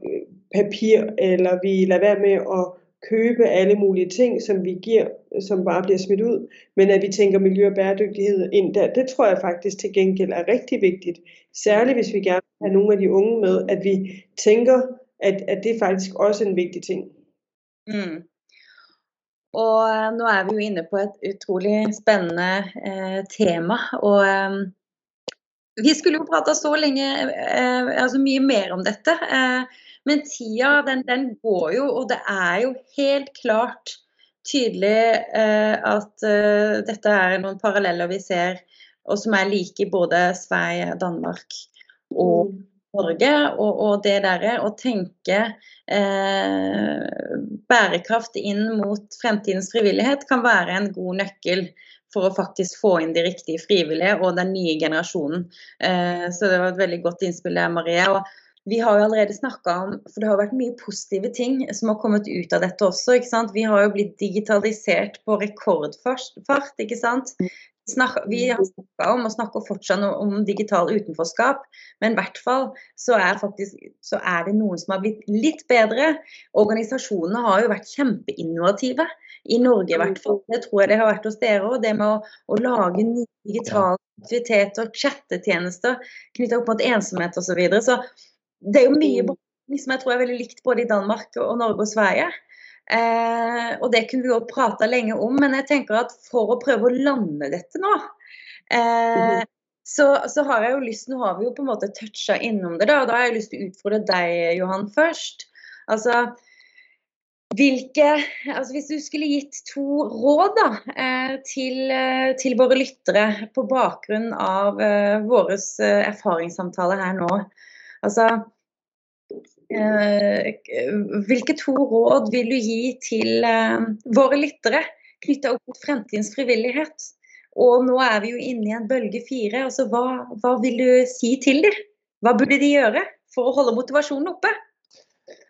papir, eller vi lader være med at købe alle mulige ting, som vi giver, som bare bliver smidt ud, men at vi tænker miljø og bæredygtighed ind der, det tror jeg faktisk til gengæld er rigtig vigtigt. Særligt hvis vi gerne vil have nogle af de unge med, at vi tænker, at, at det er faktisk også en vigtig ting. Mm. Og eh, nå er vi jo inne på et utrolig spennende eh, tema. Og eh, vi skulle jo prata så lenge, eh, altså mye mer om dette. Eh, men tida, den, den, går jo, og det er jo helt klart tydelig eh, at eh, dette er noen paralleller vi ser, og som er like i både Sverige, Danmark og mm. Norge. Og, og det derre å tenke eh, bærekraft inn mot fremtidens frivillighet kan være en god nøkkel for å faktisk få inn de riktige frivillige og den nye generasjonen. Eh, så det var et veldig godt innspill der, Marie. og vi har jo allerede snakka om For det har vært mye positive ting som har kommet ut av dette også. ikke sant? Vi har jo blitt digitalisert på rekordfart. ikke sant? vi har snakka om og snakker fortsatt om digital utenforskap, men i hvert fall så er, faktisk, så er det noen som har blitt litt bedre. Organisasjonene har jo vært kjempeinnovative. I Norge i hvert fall. Det tror jeg det har vært hos dere òg. Det med å, å, lage nye digitale aktiviteter, chattetjenester knytta opp mot ensomhet osv. Så, videre. så det er jo mye mm. som jeg tror er veldig likt både i Danmark og Norge og Sverige. Eh, og det kunne vi jo prata lenge om, men jeg tenker at for å prøve å lande dette nå, eh, mm. så, så, har jeg jo lyst Nå har vi jo på en måte toucha innom det, da. Og da har jeg lyst til å utfordre deg, Johan, først. Altså, hvilke, altså Hvis du skulle gitt to råd da, eh, til, eh, til, våre lyttere på bakgrunn av eh, våre erfaringssamtaler her nå, Altså eh, Hvilke to råd vil du gi til eh, våre lyttere knytta opp mot fremtidens frivillighet? Og nå er vi jo inne i en bølge fire. Altså, hva, hva vil du si til dem? Hva burde de gjøre for å holde motivasjonen oppe?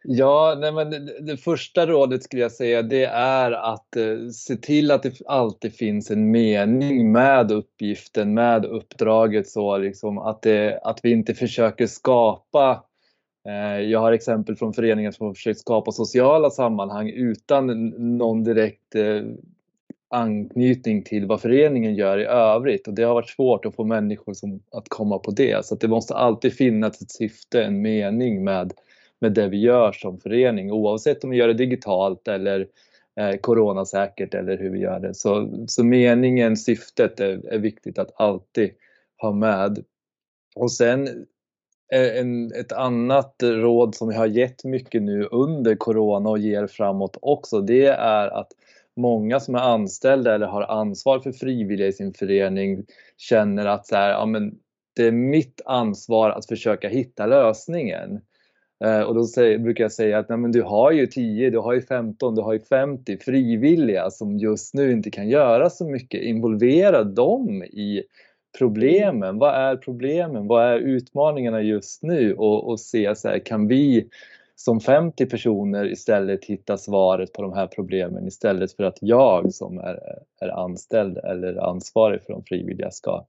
Ja, nej, men det, det, första rådet skulle jag säga det är att eh, se till att det alltid finns en mening med uppgiften, med uppdraget så liksom att, det, att vi inte försöker skapa eh, jag har exempel från föreningar som har försökt skapa sociala sammanhang utan någon direkt eh, anknytning till vad föreningen gör i övrigt och det har varit svårt att få människor som, att komma på det. Så det måste alltid finnas ett syfte, en mening med med det vi gjør som forening, oavsett om vi gjør det digitalt eller eh, eller hur vi gör det. Så, så meningen, syftet är, är viktigt att alltid ha med. Och sen et en, ett annat råd som vi har gett mycket nu under corona och ger framåt också, det är att många som är anställda eller har ansvar för frivilliga i sin förening känner att så här, ja, men det är mitt ansvar att försöka hitta lösningen. Eh, och då säger, brukar jag säga att nej, men du har ju 10, du har ju 15, du har ju 50 frivilliga som just nu inte kan göra så mycket. Involvera dem i problemen. Vad är problemen? Vad är utmaningarna just nu? Och, och se så här, kan vi som 50 personer istället hitta svaret på de här problemen istället för att jag som är, är anställd eller ansvarig för de frivilliga ska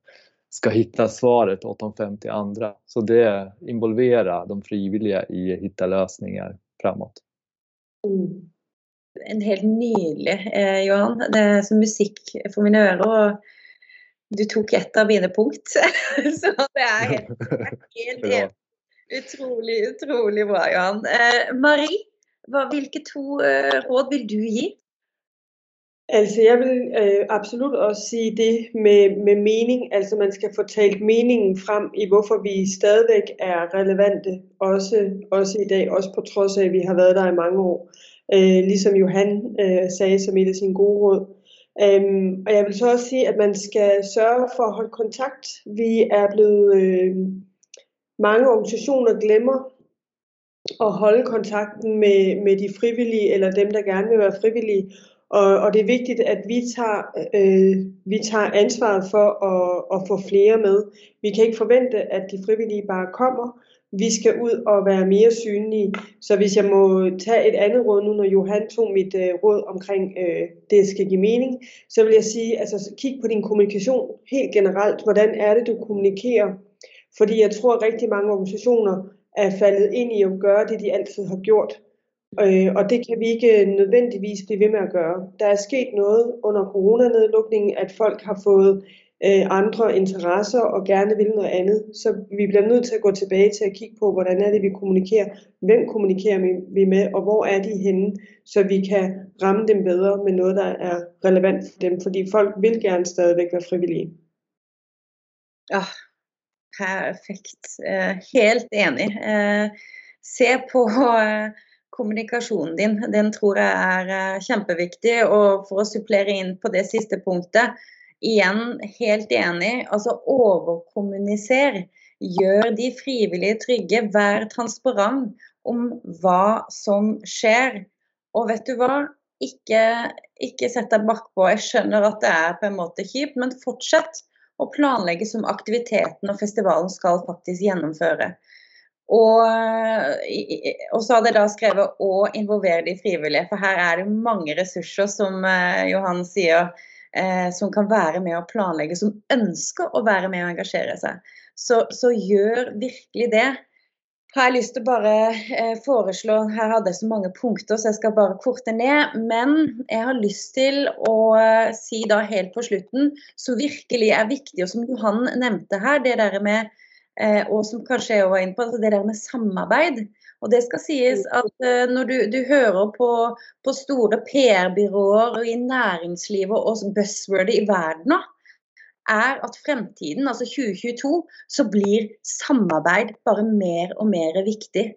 ska hitta svaret åt de 50 andra. Så det involvera de frivillige i att hitta lösningar framåt. Mm. En helt nydelig, eh, Johan. Det er som musikk for mine ører. og Du tok et av mine punkt. <laughs> Så det er helt, <laughs> helt, helt utrolig, utrolig bra, Johan. Eh, Marie, hva, hvilke to eh, råd vil du gi Altså jeg vil øh, absolut også sige det med, med mening, altså man skal få talt meningen frem i hvorfor vi stadigvæk er relevante, også, også i dag, også på trods af at vi har været der i mange år, øh, ligesom Johan øh, sagde som et af sine gode råd. Øhm, og jeg vil så også sige, at man skal sørge for at holde kontakt. Vi er blevet, øh, mange organisationer glemmer at holde kontakten med, med de frivillige, eller dem, der gerne vil være frivillige, og, og det er vigtigt, at vi tager, øh, vi tager ansvaret for at, at få flere med. Vi kan ikke forvente, at de frivillige bare kommer. Vi skal ud og være mere synlige. Så hvis jeg må tage et andet råd nu, når Johan tog mit øh, råd omkring, øh, det skal give mening, så vil jeg sige, altså kig på din kommunikation helt generelt. Hvordan er det, du kommunikerer? Fordi jeg tror, at rigtig mange organisationer er faldet ind i at gøre det, de altid har gjort. Øh, og det kan vi ikke nødvendigvis blive ved med at gøre. Der er sket noget under coronanedlukningen, at folk har fået øh, andre interesser og gerne vil noget andet. Så vi bliver nødt til at gå tilbage til at kigge på, hvordan er det, vi kommunikerer, hvem kommunikerer vi med, og hvor er de henne, så vi kan ramme dem bedre med noget, der er relevant for dem. Fordi folk vil gerne stadigvæk være frivillige. Ja, perfekt. Eh, helt enig. Eh, se på kommunikasjonen din. Den tror jeg er eh, kjempeviktig. Og for å supplere inn på det siste punktet, igjen helt enig. Altså overkommuniser. Gjør de frivillige trygge. Vær transparent om hva som skjer. Og vet du hva? Ikke, ikke sett deg bakpå. Jeg skjønner at det er på en måte kjipt, men fortsett å planlegge som aktiviteten og festivalen skal faktisk gjennomføre. Og, og, så hadde jeg da skrevet 'å involvere de frivillige', for her er det mange ressurser, som eh, Johan sier, eh, som kan være med å planlegge, som ønsker å være med å engasjere seg. Så, så gjør virkelig det. Har jeg lyst til å bare eh, foreslå Her hadde jeg så mange punkter, så jeg skal bare korte ned. Men jeg har lyst til å eh, si da helt på slutten, som virkelig er viktig, og som Johan nevnte her, det der med Eh, og som kanskje jeg var inne på, altså det der med samarbeid. Og det skal sies mm. at eh, når du, du hører på, på store PR-byråer og i næringslivet og buzzwordet i verden nå, er at fremtiden, altså 2022, så blir samarbeid bare mer og mer viktig.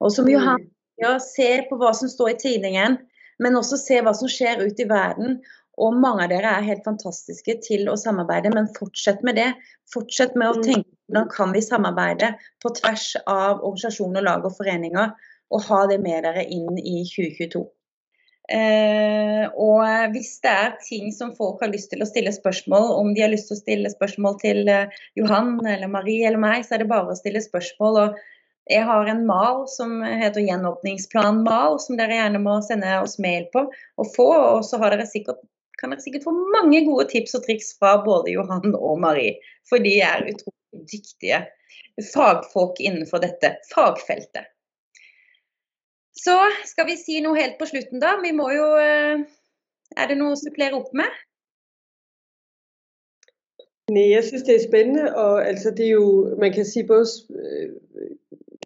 Og som Johan mm. ja, se på hva som står i tidningen, men også se hva som skjer ute i verden. Og mange av dere er helt fantastiske til å samarbeide, men fortsett med det. Fortsett med å mm. tenke hvordan kan vi samarbeide på tvers av organisasjoner, lag og foreninger, og ha det med dere inn i 2022. Eh, og hvis det er ting som folk har lyst til å stille spørsmål, om de har lyst til å stille spørsmål til eh, Johan eller Marie eller meg, så er det bare å stille spørsmål. og jeg har en mal som heter gjenåpningsplan-mal, som dere gjerne må sende oss mail på og få. Og så dere sikkert, kan dere sikkert få mange gode tips og triks fra både Johan og Marie. For de er utrolig dyktige fagfolk innenfor dette fagfeltet. Så skal vi si noe helt på slutten, da. Vi må jo eh, Er det noe å supplere opp med? Nej, jeg synes, det er spændende, og altså, det er jo, man kan sige både øh,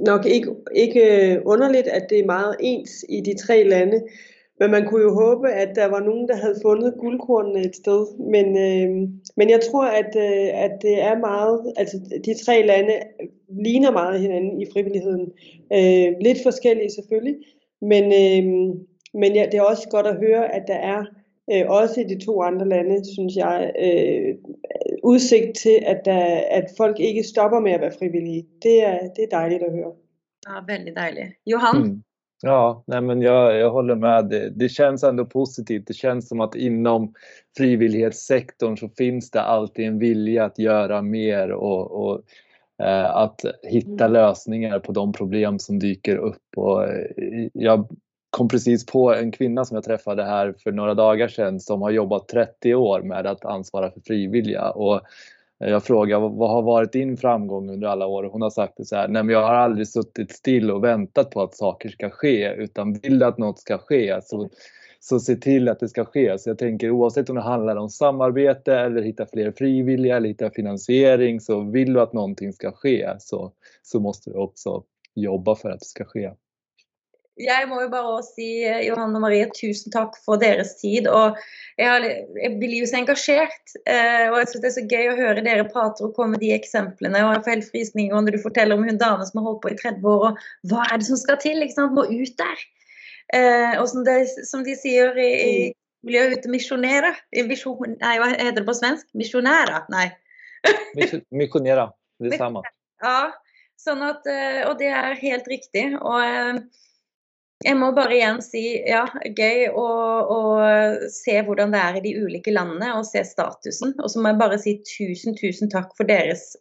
nok ikke, ikke underligt, at det er meget ens i de tre lande, men man kunne jo håbe, at der var nogen, der havde fundet guldkornene et sted. Men, øh, men jeg tror, at, øh, at det er meget, altså de tre lande ligner meget hinanden i frivilligheden. Øh, lidt forskellige selvfølgelig, men, øh, men ja, det er også godt at høre, at der er øh, også i de to andre lande, synes jeg, øh, udsigt til, at, der, at folk ikke stopper med at være frivillige. Det er, det er dejligt at høre. Ja, veldig dejligt. Johan? Mm. Ja, nej men jag, jag håller med. Det, det känns ändå positivt. Det känns som att inom frivillighetssektorn så finns det alltid en vilja att göra mer och, och eh, att hitta mm. lösningar på de problem som dyker upp. Och, eh, jag kom precis på en kvinna som jag träffade här för några dagar sedan som har jobbat 30 år med att ansvara för frivilliga. Och jag frågar vad har varit din framgång under alla år? Hon har sagt det så här, nej men jag har aldrig suttit still och väntat på att saker ska ske utan vill att något ska ske så, så se till att det ska ske. Så jag tänker oavsett om det handlar om samarbete eller hitta fler frivilliga eller hitta finansiering så vill du att någonting ska ske så, så måste du också jobba för att det ska ske. Jeg må jo bare også si eh, Johanne og Marie, tusen takk for deres tid. og Jeg, har, jeg blir jo så engasjert. Eh, og jeg synes Det er så gøy å høre dere prate og komme med de eksemplene. og Jeg får helt frysninger når du forteller om hun dame som har holdt på i 30 år. og Hva er det som skal til? ikke sant, Må ut der. Eh, og som, det, som, de sier i, i miljøet ute, misjonere. Nei, hva heter det på svensk? Misjonære? Nei. <laughs> Misjonere. Det samme. Ja, sånn at, eh, og det er helt riktig. og eh, jeg må bare igjen si ja, gøy å, å, se hvordan det er i de ulike landene og se statusen. Og så må jeg bare si tusen, tusen takk for deres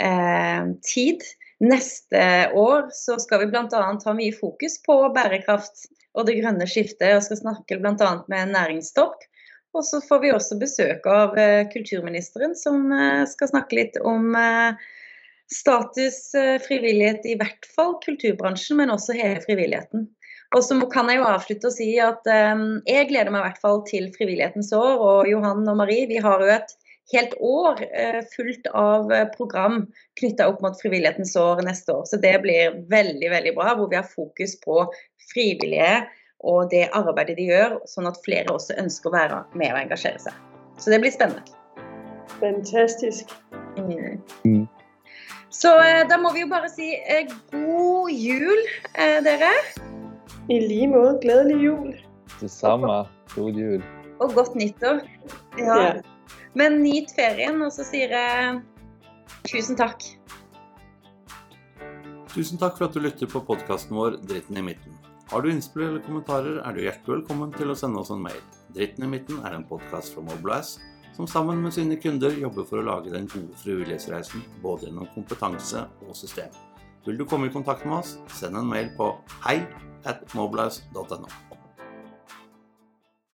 eh, tid. Neste år så skal vi bl.a. ha mye fokus på bærekraft og det grønne skiftet. og skal snakke bl.a. med næringstopp. Og så får vi også besøk av eh, kulturministeren, som eh, skal snakke litt om eh, status frivillighet, i hvert fall kulturbransjen, men også hele frivilligheten. Og så kan jeg jo avslutte å si at um, jeg gleder meg i hvert fall til Frivillighetens år. Og Johan og Marie, vi har jo et helt år uh, fullt av uh, program knytta opp mot Frivillighetens år neste år. Så det blir veldig, veldig bra, hvor vi har fokus på frivillige og det arbeidet de gjør, sånn at flere også ønsker å være med og engasjere seg. Så det blir spennende. Fantastisk. Mm. Mm. Så uh, da må vi jo bare si god jul, dere. I lige måde. Glædelig jul. Det samme. God jul. Og godt nyttår. Ja. ja. Men nyt ferien, og så sier jeg tusen takk. Tusen takk for at du lytter på podkasten vår Dritten i midten. Har du innspill eller kommentarer, er du hjertelig velkommen til å sende oss en mail. Dritten i midten er en podkast fra Moblize som sammen med sine kunder jobber for å lage den gode frivillighetsreisen både gjennom kompetanse og system. Vil du komme i kontakt med oss, send en mail på hei at mobilize.no.